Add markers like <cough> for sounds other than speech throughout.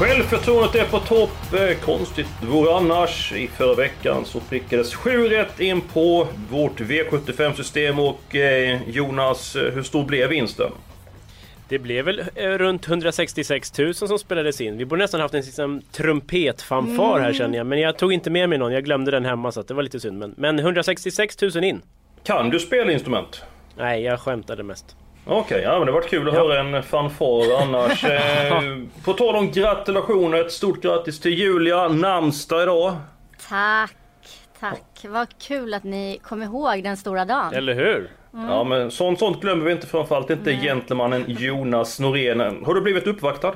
Självförtroendet är på topp. Eh, Konstigt vore annars. I förra veckan så prickades sju rätt in på vårt V75-system och eh, Jonas, eh, hur stor blev vinsten? Det blev väl runt 166 000 som spelades in. Vi borde nästan haft en liksom, trumpetfanfar här känner jag. Men jag tog inte med mig någon. Jag glömde den hemma så att det var lite synd. Men, men 166 000 in. Kan du spela instrument? Nej, jag skämtade mest. Okej, ja men det var kul att höra en fanfar annars. <laughs> Eh, på tal om gratulationer, ett stort grattis till Julia, namnsdag idag. Tack, tack. Vad kul att ni kom ihåg den stora dagen. Eller hur? Ja men sånt, sånt glömmer vi inte framförallt inte gentlemannen Jonas Norén. Har du blivit uppvaktad?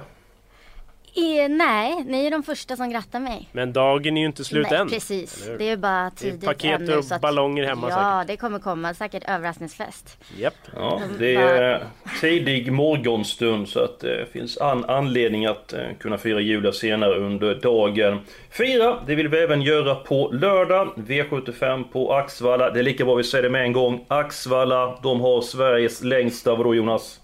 Eh, nej, ni är de första som grattar mig. Men dagen är ju inte slut nej, än. precis. Det är bara Det är tidigt paket ännu, och ballonger hemma Ja, det kommer komma. Säkert överraskningsfest. Japp. Ja, det är tidig morgonstund så att det finns an anledning att eh, kunna fira Julia senare under dagen. Fira, det vill vi även göra på lördag. V75 på Axvalla. Det är lika bra vi säger det med en gång. Axvalla, de har Sveriges längsta, vadå Jonas?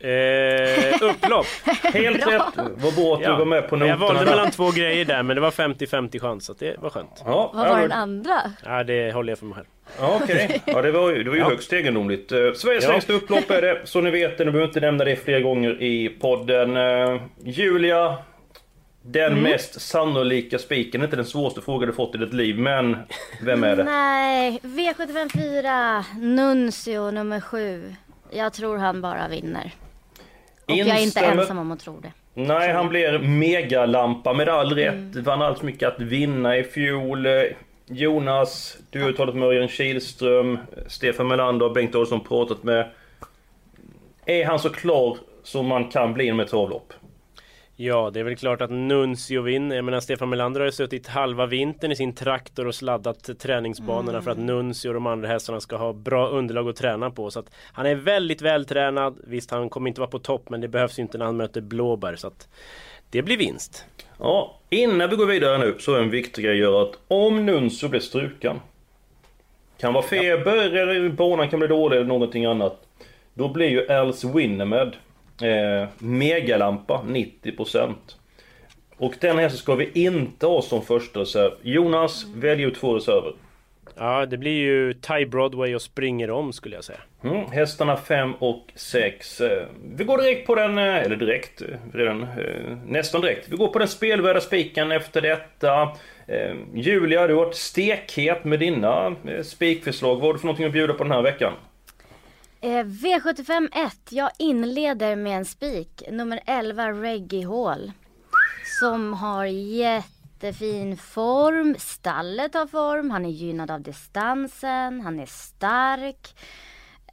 Eh, upplopp. <laughs> Helt rätt! Vad bra att du var med på jag valde noterna. mellan två grejer där men det var 50-50 chans så att det var skönt. Ja, Vad ja, var den andra? Ja, det håller jag för mig själv. Ja, Okej, ja, det var ju, det var ju högst egendomligt. Eh, Sveriges Ja. längsta upplopp är det, så ni vet det. Ni behöver inte nämna det fler gånger i podden. Eh, Julia, den Mm. mest sannolika spiken. Inte den svåraste frågan du fått i ditt liv, men vem är det? Nej, V75 4, Nuncio nummer 7. Jag tror han bara vinner. Och jag är inte Instämmer. ensam om att tro det. Nej, han blir megalampa med all rätt. Mm. Vann allt mycket att vinna i fjol. Jonas, du har talat med Örjan Kihlström, Stefan Melander och Bengt Olsson pratat med. Är han så klar som man kan bli med ett travlopp? Ja, det är väl klart att Nuncio vinner. Jag menar Stefan Melander har ju suttit halva vintern i sin traktor och sladdat träningsbanorna för att Nuncio och de andra hästarna ska ha bra underlag att träna på. Så att han är väldigt vältränad. Visst, han kommer inte vara på topp, men det behövs ju inte när han möter blåbär. Så att det blir vinst. Ja, innan vi går vidare nu så är en viktig grej att om Nuncio blir struken kan vara feber eller banan kan bli dålig eller någonting annat. Då blir ju Els Winnermed eh, megalampa 90%. Och den här så ska vi inte ha som första reserv. Jonas, välj ut två reserver. Ja, det blir ju Ty Broadway och springer om skulle jag säga. Mm, hästarna 5 och 6. Vi går direkt på den, eh, eller direkt, eh, redan eh, nästan direkt. Vi går på den spelvärda spiken efter detta. Eh, Julia, du har varit stekhet med dina eh, spikförslag. Vad har du för någonting att bjuda på den här veckan? Eh, V75 1. Jag inleder med en spik. Nummer 11 Reggie Hall. Som har jättefin form. Stallet har form. Han är gynnad av distansen. Han är stark.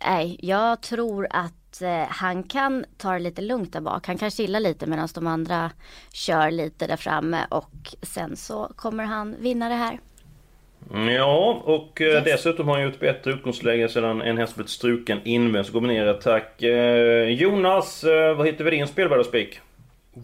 Nej, jag tror att eh, han kan ta det lite lugnt där bak. Han kan chilla lite medan de andra kör lite där framme och sen så kommer han vinna det här. Mm, Ja, och eh, Yes. dessutom har han ju ett bättre utgångsläge sedan en häst blivit struken invänt. Så går ner attack. Eh, Jonas, eh, vad hittar vi din spelvärda spik?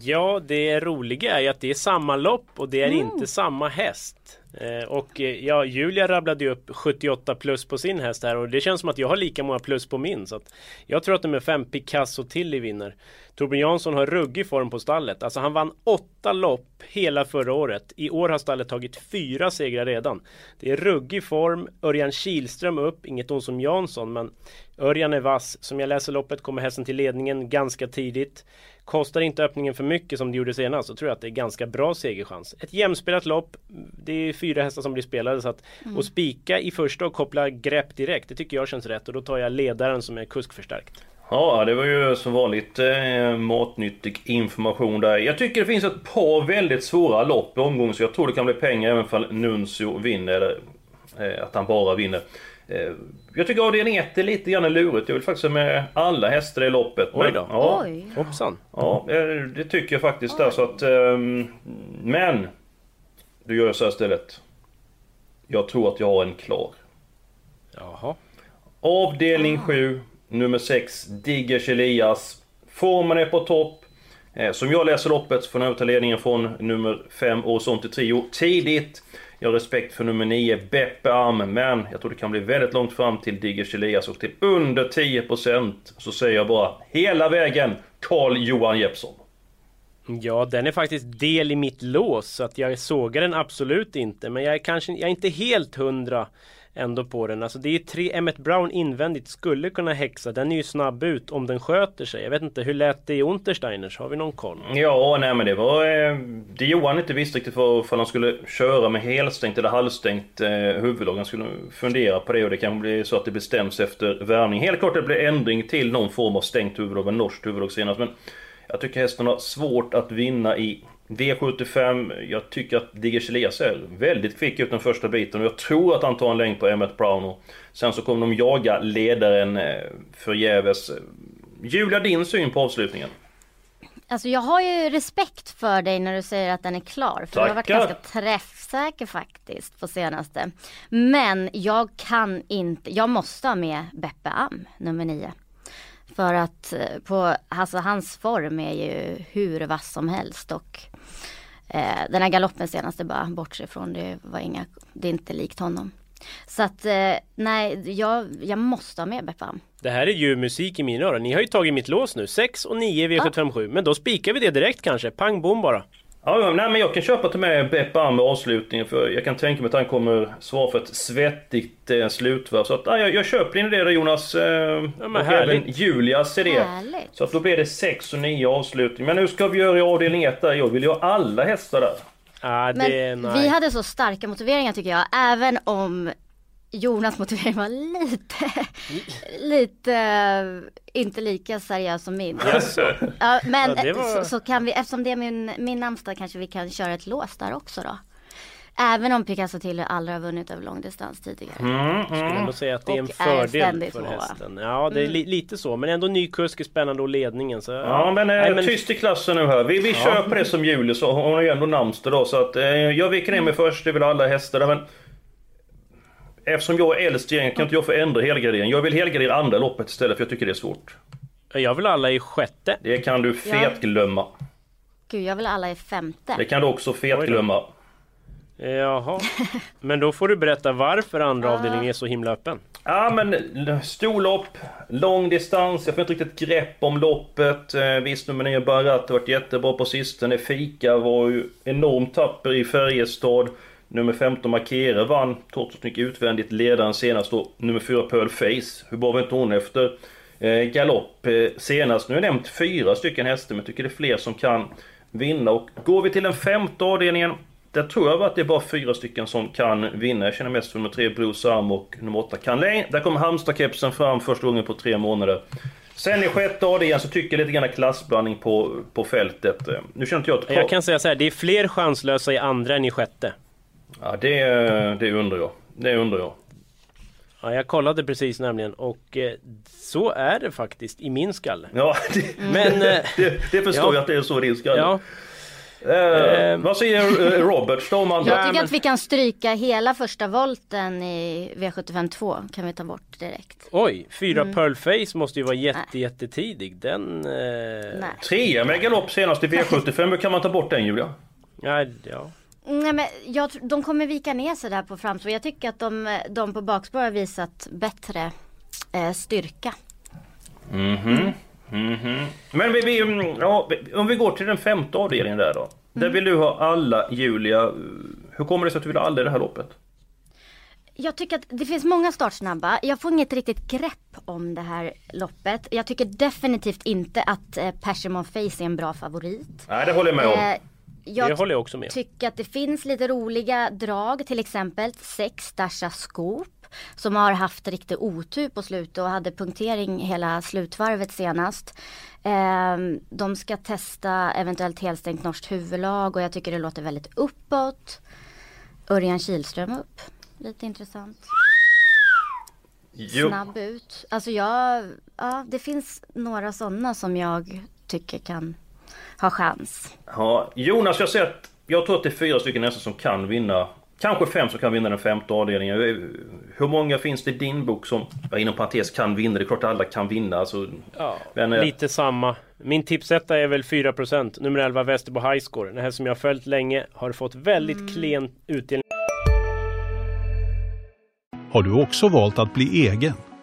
Ja, det roliga är ju att det är samma lopp och det är inte samma häst. Eh, och eh, ja, Julia rabblade ju upp 78 plus på sin häst här och det känns som att jag har lika många plus på min. Så att jag tror att nummer 5 Picasso Tilly vinner. Torbjörn Jansson har ruggig form på stallet. Alltså han vann åtta lopp hela förra året. I år har stallet tagit fyra segrar redan. Det är ruggig form. Örjan Kihlström upp, inget ont som Jansson men Örjan är vass. Som jag läser loppet kommer hästen till ledningen ganska tidigt. Kostar inte öppningen för mycket som det gjorde senast så tror jag att det är ganska bra segerchans. Ett jämspelat lopp. Det är fyra hästar som blir spelade så att och spika i första och koppla grepp direkt. Det tycker jag känns rätt och då tar jag ledaren som är kuskförstärkt. Ja, det var ju som vanligt eh, matnyttig information där. Jag tycker det finns ett par väldigt svåra lopp i omgången så jag tror det kan bli pengar även om Nuncio vinner. Eller eh, att han bara vinner. Eh, Jag tycker avdelning 1 är lite grann lurigt. Jag vill faktiskt ha med alla hästar i loppet. Oj då. Ja, Oj. Hoppsan. ja, eh, det tycker jag faktiskt där. Så att, ehm, men! Då gör jag så här istället. Jag tror att jag har en klar. Jaha. Avdelning 7, nummer 6, Diggers Elias. Formen är på topp. Eh, Som jag läser loppet får han överta ledningen från nummer 5, Horisont Trio, tidigt. Jag har respekt för nummer 9, Beppe Am, men jag tror det kan bli väldigt långt fram till Diggers Elias och till under 10% så säger jag bara hela vägen Carl Johan Jeppsson. Ja, den är faktiskt del i mitt lås så att jag sågar den absolut inte. Men jag är kanske jag är inte helt hundra ändå på den. Alltså det är tre, Emmet Brown invändigt skulle kunna häxa. Den är ju snabb ut om den sköter sig. Jag vet inte, hur lät det i Untersteiners? Har vi någon koll? Ja, nej men det var... Eh, det Johan inte visste riktigt för för han skulle köra med helstängt eller halvstängt eh, huvudlag. Han skulle fundera på det och det kan bli så att det bestäms efter värvning. Helt klart att det blir ändring till någon form av stängt huvudlag, med norskt huvudlag senast. Men jag tycker hästen har svårt att vinna i V75. Jag tycker att Diggers Elias är väldigt kvick ut den första biten och jag tror att han tar en längd på Emmet Brown. Och sen så kommer de jaga ledaren eh, förgäves. Julia, din syn på avslutningen? Alltså jag har ju respekt för dig när du säger att den är klar. För du har varit Tackar. ganska träffsäker faktiskt på senaste. Men jag kan inte, jag måste ha med Beppe Am, nummer nio. För att eh, på, alltså hans form är ju hur vass som helst och eh, den här galoppen senast är bara bortse ifrån, det var inga, det är inte likt honom. Så att eh, nej, jag, jag måste ha med Beppe Am. Det här är ju musik i mina öron. Ni har ju tagit mitt lås nu. 6 och 9 V757. Men då spikar vi det direkt kanske. Pang bom bara. Ja, ja, nej, men jag kan köpa till med Beppe Am med avslutningen för jag kan tänka mig att han kommer svara för ett svettigt eh, slutvarv. Så att, ja, jag, jag köper in i det där Jonas. Eh, men och även Julias idé. Härligt. Så att då blir det 6 och 9 avslutning. Men hur ska vi göra i avdelning 1 där? Jag vill ju ha alla hästar där. Ah, Men vi hade så starka motiveringar tycker jag, även om Jonas motivering var lite, <laughs> lite eh, inte lika seriös som min. Jaså? Ja, men Ja, det var- så, så kan vi, eftersom det är min, min namnsdag kanske vi kan köra ett lås där också då. Även om Picasso till aldrig har vunnit över långdistans tidigare. Mm, skulle ändå säga att det är en Och är fördel ständigt för hästen. Ja, det är li- lite så. Men ändå ny kusk är spännande och ledningen. Så, Ja men, eh, Nej, men tyst i klassen nu här. Vi, vi köper det som Julius och hon har ju ändå namnsdag då så att eh, jag viker ner mig först, det vill alla hästar men Eftersom jag är äldst i gänget kan inte jag få ändra helgardering. Jag vill helgardera andra loppet istället för jag tycker det är svårt. Jag vill alla i sjätte. Det kan du fetglömma. Gud, jag vill alla i femte. Det kan du också fetglömma. Jaha. Men då får du berätta varför andra avdelningen är så himla öppen. Ja men storlopp, lång distans, jag får inte riktigt grepp om loppet. Eh, visst nummer 9 Barat har varit jättebra på sistone. Fika var ju enormt tapper i Färjestad. Nummer 15 Markere vann mycket utvändigt ledaren senast då. Nummer 4 Pearl Face. Hur bra var inte hon efter eh, galopp eh, senast? Nu har jag nämnt fyra stycken hästar men jag tycker det är fler som kan vinna. Och går vi till den femte avdelningen där tror jag att det är bara fyra stycken som kan vinna. Jag känner mest för nummer tre Bruce Arm och nummer åtta Canley. Där kommer Halmstad-kepsen fram första gången på tre månader. Sen i sjätte avdelningen så tycker jag lite grann klassblandning på, på fältet. Eh, Nu känner inte jag att... Jag kan säga så här, det är fler chanslösa i andra än i sjätte. Ja, det, det undrar jag. Det undrar jag. Ja, jag kollade precis nämligen och eh, så är det faktiskt i min skalle. Ja, <laughs> det, Men... Eh, <laughs> det, det förstår Ja. jag att det är så i din skalle. ja, Eh, Eh, vad säger eh, Robert Ståman? Jag Ja, tycker att vi kan stryka hela första volten i V75 2. Kan vi ta bort direkt. oj, fyra Mm. Pearl Face måste ju vara jätte, jättetidig. Den... Eh. Trea med galopp senast i V75. Hur kan man ta bort den Julia? Ja, ja. Nej men jag, de kommer vika ner sig där på framspår. Jag tycker att de, de på bakspår har visat bättre eh, styrka. Mhm. Mhm. Men vi, vi, mm, ja, om vi går till den femte avdelningen där då. Där vill du ha alla Julia. Hur kommer det sig att du vill ha alla i det här loppet? Jag tycker att det finns många startsnabba. Jag får inget riktigt grepp om det här loppet. Jag tycker definitivt inte att eh, Persimmon Face är en bra favorit. Nej, det håller jag med om. Eh, jag Det håller jag också med. tycker att det finns lite roliga drag, till exempel sex Dasha Scoop som har haft riktig otur på slutet och hade punktering hela slutvarvet senast. Ehm, de ska testa eventuellt helstängt norskt huvudlag och jag tycker det låter väldigt uppåt. Örjan Kihlström upp, lite intressant. Jo. snabb ut. Alltså jag, ja det finns några sådana som jag tycker kan ha chans. Ja, Jonas, jag säger att jag tror att det är fyra stycken nästan som kan vinna. Kanske fem som kan vinna den femte avdelningen. Hur många finns det i din bok som, ja, inom parentes, kan vinna? Det är klart att alla kan vinna. Alltså, Ja, Men, eh, lite samma. Min tipsetta är väl 4%. Nummer 11 Västerbo Highscore. Den här som jag har följt länge har fått väldigt klen utdelning. Har du också valt att bli egen?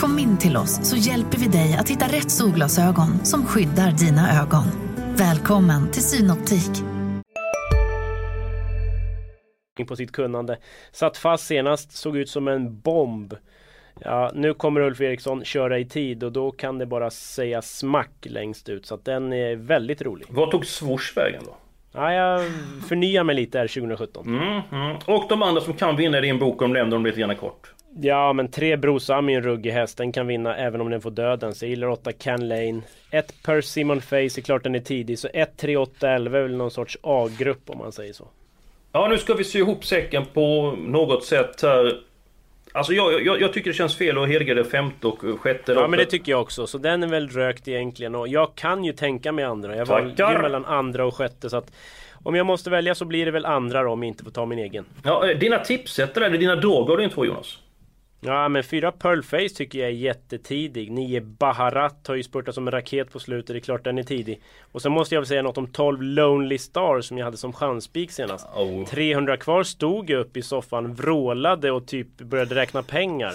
Kom in till oss så hjälper vi dig att hitta rätt solglasögon som skyddar dina ögon. Välkommen till Synoptik. på sitt kunnande. Satt fast senast, såg ut som en bomb. Ja, nu kommer Ulf Eriksson köra i tid och då kan det bara säga smack längst ut. Så att den är väldigt rolig. Vad tog Swoosh vägen då? Ja, jag förnyar mig lite här 2017. Mm, mm. Och de andra som kan vinna i din bok, om nämnde dem lite grann kort. Ja, men tre Brosam är en ruggig häst. Den kan vinna även om den får döden. Så jag gillar 8 Can Lane. 1 Per Simon Face är klart den är tidig. Så 1, 3, 8, 11 är väl någon sorts A-grupp om man säger så. Ja, nu ska vi sy ihop säcken på något sätt här. Alltså jag, jag, jag tycker det känns fel att helga det femte och sjätte Ja men det tycker jag också. Så den är väl rökt egentligen. Och jag kan ju tänka mig andra. Jag valde mellan andra och sjätte. Så att om jag måste välja så blir det väl andra då om jag inte får ta min egen. Ja, eh, dina tipsättare, eller dina droger, din två Jonas? Ja men fyra Pearlface tycker jag är jättetidig. Nio Baharat har ju spurtat som en raket på slutet. Det är klart den är tidig. Och sen måste jag väl säga något om 12 Lonely Star som jag hade som chanspik senast. Oh. 300 kvar stod jag upp i soffan, vrålade och typ började räkna pengar.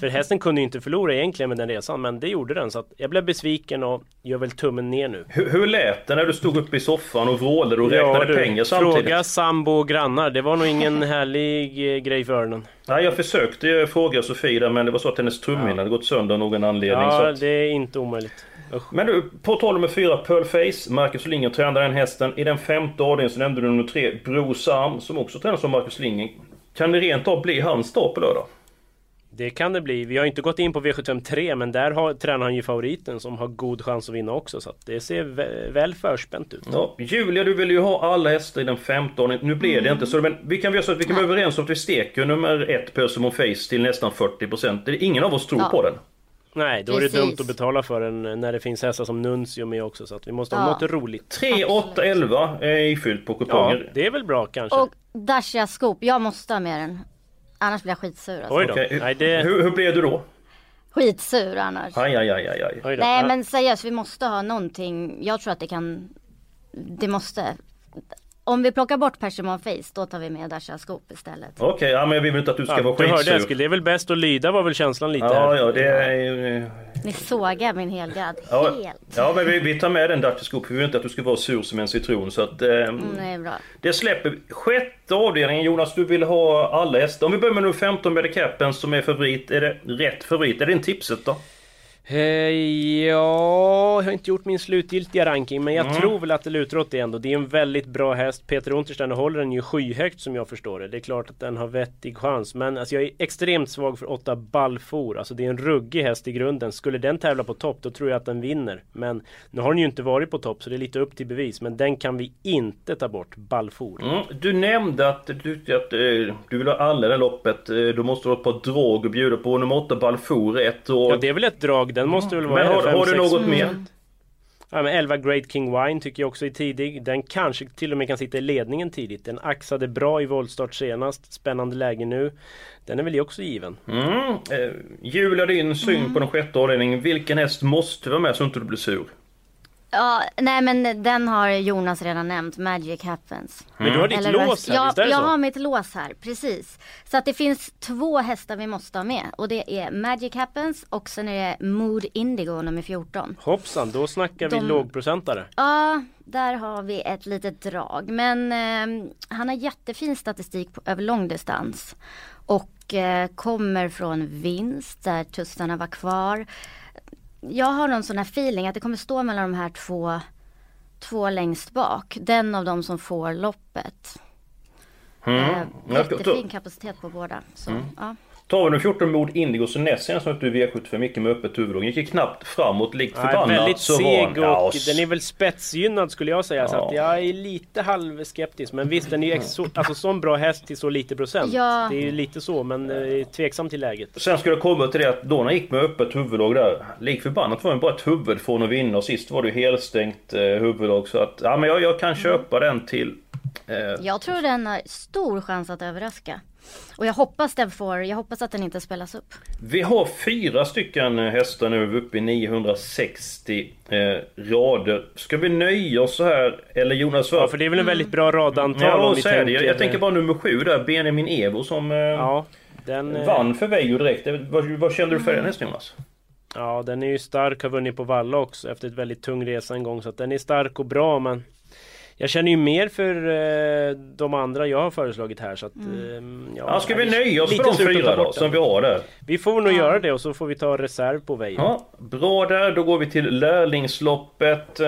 För hästen kunde ju inte förlora egentligen med den resan men det gjorde den så att jag blev besviken och gör väl tummen ner nu. Hur, hur lät det när du stod uppe i soffan och vrålade och räknade du, pengar samtidigt? Fråga sambo och grannar. Det var nog ingen härlig eh, grej för öronen. Nej, jag försökte fråga Sofie där, men det var så att hennes trumhinna hade gått sönder av någon anledning. Ja, att... det är inte omöjligt. Usch. Men du, på tal med fyra Pearlface, Marcus Lindgren tränar den hästen. I den femte avdelningen så nämnde du nummer tre, Brosam, som också tränas av Marcus Lindgren. Kan det rent av bli hans dag på lördag? Det kan det bli. Vi har inte gått in på V753 men där har, tränar han ju favoriten som har god chans att vinna också. Så att det ser vä- väl förspänt ut. Ja, Julia, du vill ju ha alla hästar i den femte avdelningen. Nu blev det inte så, men vi kan så att vi kan vara överens om att vi steker nummer ett, Persimon Face, till nästan 40%. Det är Ingen av oss tror Ja. på den. Nej, då är det Precis. dumt att betala för den när det finns hästar som Nuncio med också. Så att vi måste ha Ja. något roligt. 3, 8, 11 är ifyllt på Ja, kuponger. det är väl bra kanske. Och Dacia Scoop, jag måste ha med den. Annars blir jag skitsur alltså. Oj då. Okej, Nej, det... hur, hur blev du då? Skitsur annars. Aj, aj, aj, aj, aj. Oj då. Nej men seriöst, vi måste ha någonting. Jag tror att det kan, det måste. Om vi plockar bort Persimon Face, då tar vi med Dacia Scoop istället. Okej, ja, men jag vill inte att du ska Ja, vara du hörde skitsur. Eskil, det är väl bäst att lyda var väl känslan lite Ja, här. ja, det är... Ni sågar min helgad Ja, helt. ja men vi, vi tar med den Dutch Scoop, för vi vill inte att du ska vara sur som en citron. Så att, eh, Mm, det är bra. Det släpper. Sjätte avdelningen Jonas, du vill ha alla hästar. Om vi börjar med nummer 15 med Capen som är favorit. Är det rätt favorit? Är det en tipset då? Ja, jag har inte gjort min slutgiltiga ranking men jag Mm. tror väl att det lutar åt det ändå. Det är en väldigt bra häst. Peter Untersteiner håller den ju skyhögt som jag förstår det. Det är klart att den har vettig chans. Men alltså, jag är extremt svag för 8 Balfour. Alltså det är en ruggig häst i grunden. Skulle den tävla på topp då tror jag att den vinner. Men nu har den ju inte varit på topp så det är lite upp till bevis. Men den kan vi inte ta bort. Balfour. Mm. Du nämnde att du att eh, du vill ha alla det loppet. Eh, då måste du ha ett par drag att bjuda på. Nummer 8 Balfour ett. Och... Ja det är väl ett drag. Den måste väl vara Men har, fem, har du något mer? Ja, men 11 Great King Wine tycker jag också är tidig. Den kanske till och med kan sitta i ledningen tidigt. Den axade bra i voltstart senast. Spännande läge nu. Den är väl också given. Mm. Eh, Julia, din syn på den sjätte avdelningen. Vilken häst måste vara med så inte du blir sur? Ja, nej men den har Jonas redan nämnt, Magic Happens. Men du har ditt Eller lås här, ja, visst är det jag så? har mitt lås här, precis. Så att det finns två hästar vi måste ha med. Och det är Magic Happens och sen är det Mood Indigo nummer 14. Hoppsan, då snackar vi De- lågprocentare. Ja, där har vi ett litet drag. Men eh, han har jättefin statistik på, över långdistans. Och eh, kommer från vinst där tussarna var kvar. Jag har någon sån här feeling att det kommer stå mellan de här två, två längst bak. Den av dem som får loppet. Mm. Eh, jättefin kapacitet på båda. Så, Mm. ja. Tar vi nummer 14 mod Indigo så näst senast mötte du V75 mycket med öppet huvud. Gick ju knappt framåt likt förbannat. väldigt så seg han- ja, och den är väl spetsgynnad skulle jag säga. Så Ja. att jag är lite halvskeptisk. Men visst, den är ju så, alltså sån bra häst till så lite procent. Ja. Det är ju lite så, men eh, tveksam till läget. Sen skulle jag komma till det att då när han gick med öppet huvudlag där. Lik förbannat var det bara ett huvud från att vinna och sist var det ju helstängt eh, huvudlag. Så att ja, men jag, jag kan köpa den till... Eh, Jag tror den har stor chans att överraska. Och jag hoppas den får, jag hoppas att den inte spelas upp. Vi har fyra stycken eh, hästar nu uppe i 960 eh, rader. Ska vi nöja oss så här? Eller Jonas? Ja, för det är väl en väldigt bra radantal Ja, om och vi så är det. tänker... Jag, jag tänker bara nummer sju där, Benjamin Evo som eh, Ja, den... eh, vann för Veijo direkt. Det- Vad, vad kände du för den hästen Jonas? Ja, den är ju stark, har vunnit på Valla också efter ett väldigt tung resa en gång. Så att den är stark och bra, men... Jag känner ju mer för eh, de andra jag har föreslagit här så att... Mm. Eh, Ja, ska vi nöja oss lite för de fyra då, som vi har där? Vi får nog göra det och så får vi ta reserv på Veijo. Ja, bra där. Då går vi till lärlingsloppet. Eh,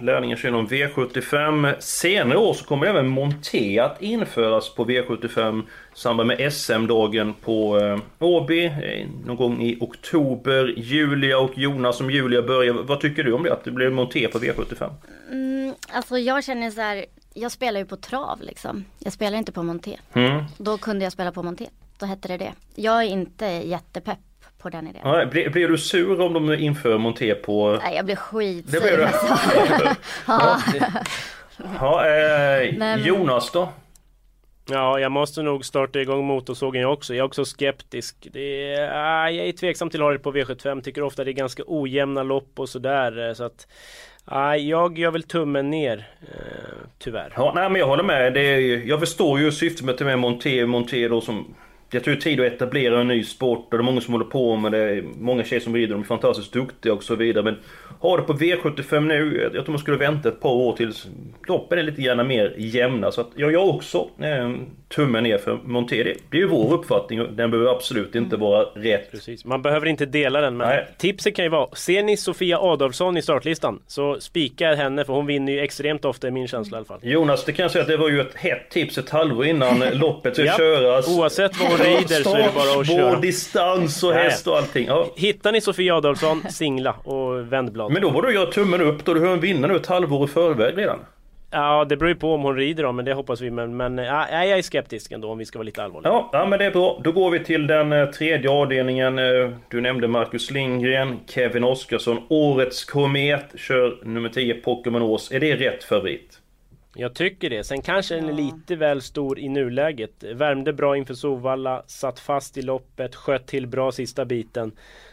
lärlingen kör inom V75. Senare år så kommer även Monté att införas på V75 i samband med SM-dagen på eh, Åby. Eh, någon gång i oktober. Julia och Jonas som Julia börjar. Vad tycker du om det? Att det blir Monté på V75? Mm, alltså jag känner så här, jag spelar ju på trav liksom. Jag spelar inte på monté. Mm. Då kunde jag spela på monté. Då hette det det. Jag är inte jättepepp på den idén. Ja, blir, blir du sur om de inför Monté på... Nej, jag blir skitsur. Det blir du? alltså. <laughs> <laughs> Ja, ja, eh, Men- Jonas då? Ja, jag måste nog starta igång motorsågen jag också. Jag är också skeptisk. Det är, ah, jag är tveksam till att ha det på V75. Tycker ofta det är ganska ojämna lopp och sådär. Eh, så att, ah, jag gör väl tummen ner. Eh, tyvärr. Ja, nej, men jag håller med. Det är, jag förstår ju syftet med att ta med Monté, Monté då som... Jag tror det är tid att etablera en ny sport och det är många som håller på med det. Många tjejer som rider, de är fantastiskt duktiga och så vidare. Men ha det på V75 nu. Jag tror man skulle vänta ett par år tills loppen är lite grann mer jämna. Så att jag gör också eh, tummen ner för Monté. Det det är ju vår uppfattning och den behöver absolut inte vara rätt. Precis. Man behöver inte dela den men Nej. tipset kan ju vara Ser ni Sofia Adolfsson i startlistan så spika henne för hon vinner ju extremt ofta i min känsla i alla fall. Jonas, det kan jag säga att det var ju ett hett tips ett halvår innan <laughs> loppet ska Japp. köras. Oavsett vad hon rider så är det bara att köra. spår, distans och häst och allting. Ja. Hittar ni Sofia Adolfsson, singla och vänd blad. Men då borde du göra tummen upp då du har en vinnare nu ett halvår i förväg redan. Ja, det beror ju på om hon rider då, men det hoppas vi. Men, men ja, jag är skeptisk ändå om vi ska vara lite allvarliga. Ja, ja men det är bra. Då går vi till den eh, tredje avdelningen. Eh, Du nämnde Marcus Lindgren, Kevin Oskarsson, Årets Komet, kör nummer 10 Pokémon Ås. Är det rätt favorit? Jag tycker det. Sen kanske den är lite väl stor i nuläget. Värmde bra inför Sovalla, satt fast i loppet, sköt till bra sista biten.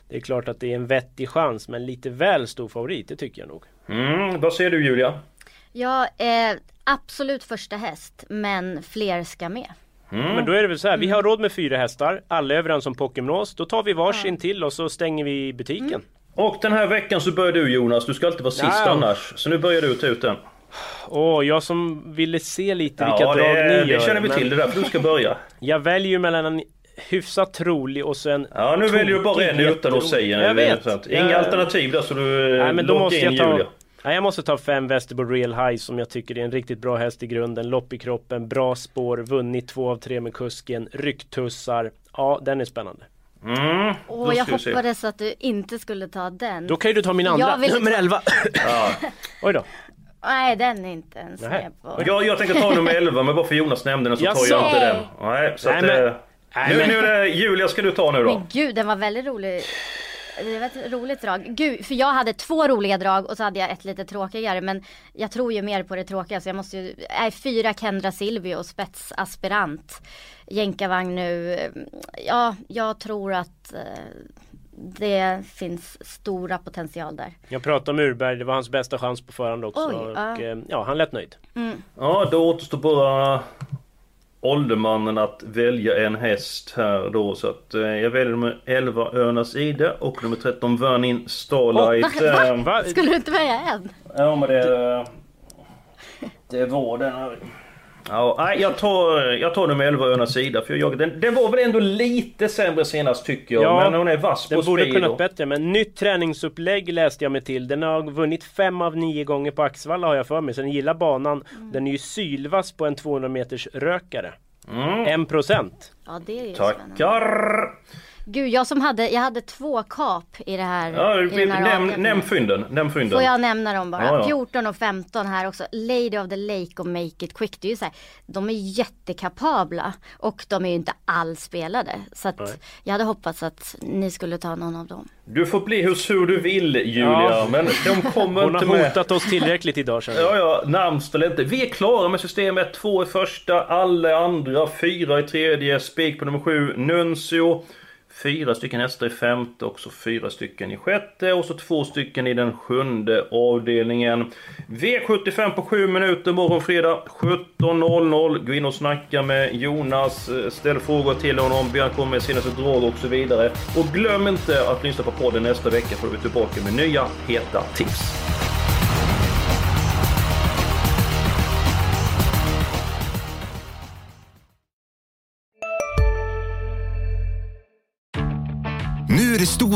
Det är klart att det är en vettig chans, men lite väl stor favorit, det tycker jag nog. Mm, vad säger du Julia? Ja, eh, absolut första häst, men fler ska med. Mm. Men då är det väl så här, vi har råd med fyra hästar, alla är överens om Pokémonos. Då tar vi varsin till och så stänger vi butiken. Och den här veckan så börjar du Jonas, du ska alltid vara sist Ja. annars. Så nu börjar du ta ut den. Åh, jag som ville se lite vilka Ja, drag det, ni gör. det känner vi men till, det är därför du ska börja. Jag väljer ju mellan en hyfsat trolig och sen Ja, nu väljer du bara en utan att säga. Jag vet. Att, Inga Jag- alternativ där så du Nej men då måste in jag ta... Julia. Nej, jag måste ta fem Västerbo Real High som jag tycker är en riktigt bra häst i grunden. Lopp i kroppen, bra spår, vunnit två av tre med kusken, rycktussar. Ja, den är spännande. Mm, Och jag hoppades att du inte skulle ta den. Då kan ju du ta min andra, Jag nummer ta- 11. <laughs> Ja. Oj då. Nej, den är inte ens Nej. med på. Jag, jag tänker ta nummer 11 men bara för Jonas nämnde den så tar jag inte den. Nej, så Nej, att, men- eh, Nej, nu, men- nu är det Julia ska du ta nu då. Men gud, den var väldigt rolig. Det var ett roligt drag. Gud, för jag hade två roliga drag och så hade jag ett lite tråkigare. Men jag tror ju mer på det tråkiga så jag måste ju, nej, fyra Kendra Silvio, spetsaspirant. Jänkarvagn nu. Ja, jag tror att eh, det finns stora potential där. Jag pratade med Urberg, det var hans bästa chans på förhand också. Oj, och, ja. eh, ja, han lät nöjd. Mm. Ja, då återstår bara åldermannen att välja en häst här då. Så att eh, jag väljer nummer 11 Örnas Ide och nummer 13 Vernin Starlight. Åh, va? Eh, Va? Skulle du inte välja en? Ja men det... Det var den här... Ja, jag tar, jag tar nummer 11 Önas sida. För jag, den, den var väl ändå lite sämre senast tycker jag. Ja, men hon är vass på Den borde speed. kunnat bättre men nytt träningsupplägg läste jag mig till. Den har vunnit fem av nio gånger på Axvalla har jag för mig. Så den gillar banan. Den är ju sylvass på en 200 meters rökare. Mm. 1 procent. Ja det är ju spännande. Gud jag som hade, jag hade två kap i det här. Ja, i den här nämn, avdelningen. nämn fynden. Nämn fynden. Får jag nämna dem bara? Ja, ja. 14 och 15 här också. Lady of the Lake och Make It Quick. Det är ju så här, de är jättekapabla och de är ju inte alls spelade. Så Nej. att jag hade hoppats att ni skulle ta någon av dem. Du får bli hur sur du vill Julia, Ja. men de kommer <laughs> Hon inte har med. hotat oss tillräckligt idag känner jag. Ja, ja, närmst eller inte. Vi är klara med systemet. Två i första, alla andra, fyra i tredje, spik på nummer sju, Nuncio. Fyra stycken hästar i femte och så fyra stycken i sjätte och så två stycken i den sjunde avdelningen. V75 på sju minuter morgon fredag 17.00. Gå in och snacka med Jonas, eh, ställ frågor till honom, be han komma med senaste drag och så vidare. Och glöm inte att lyssna på podden nästa vecka för då är vi tillbaka med nya heta tips.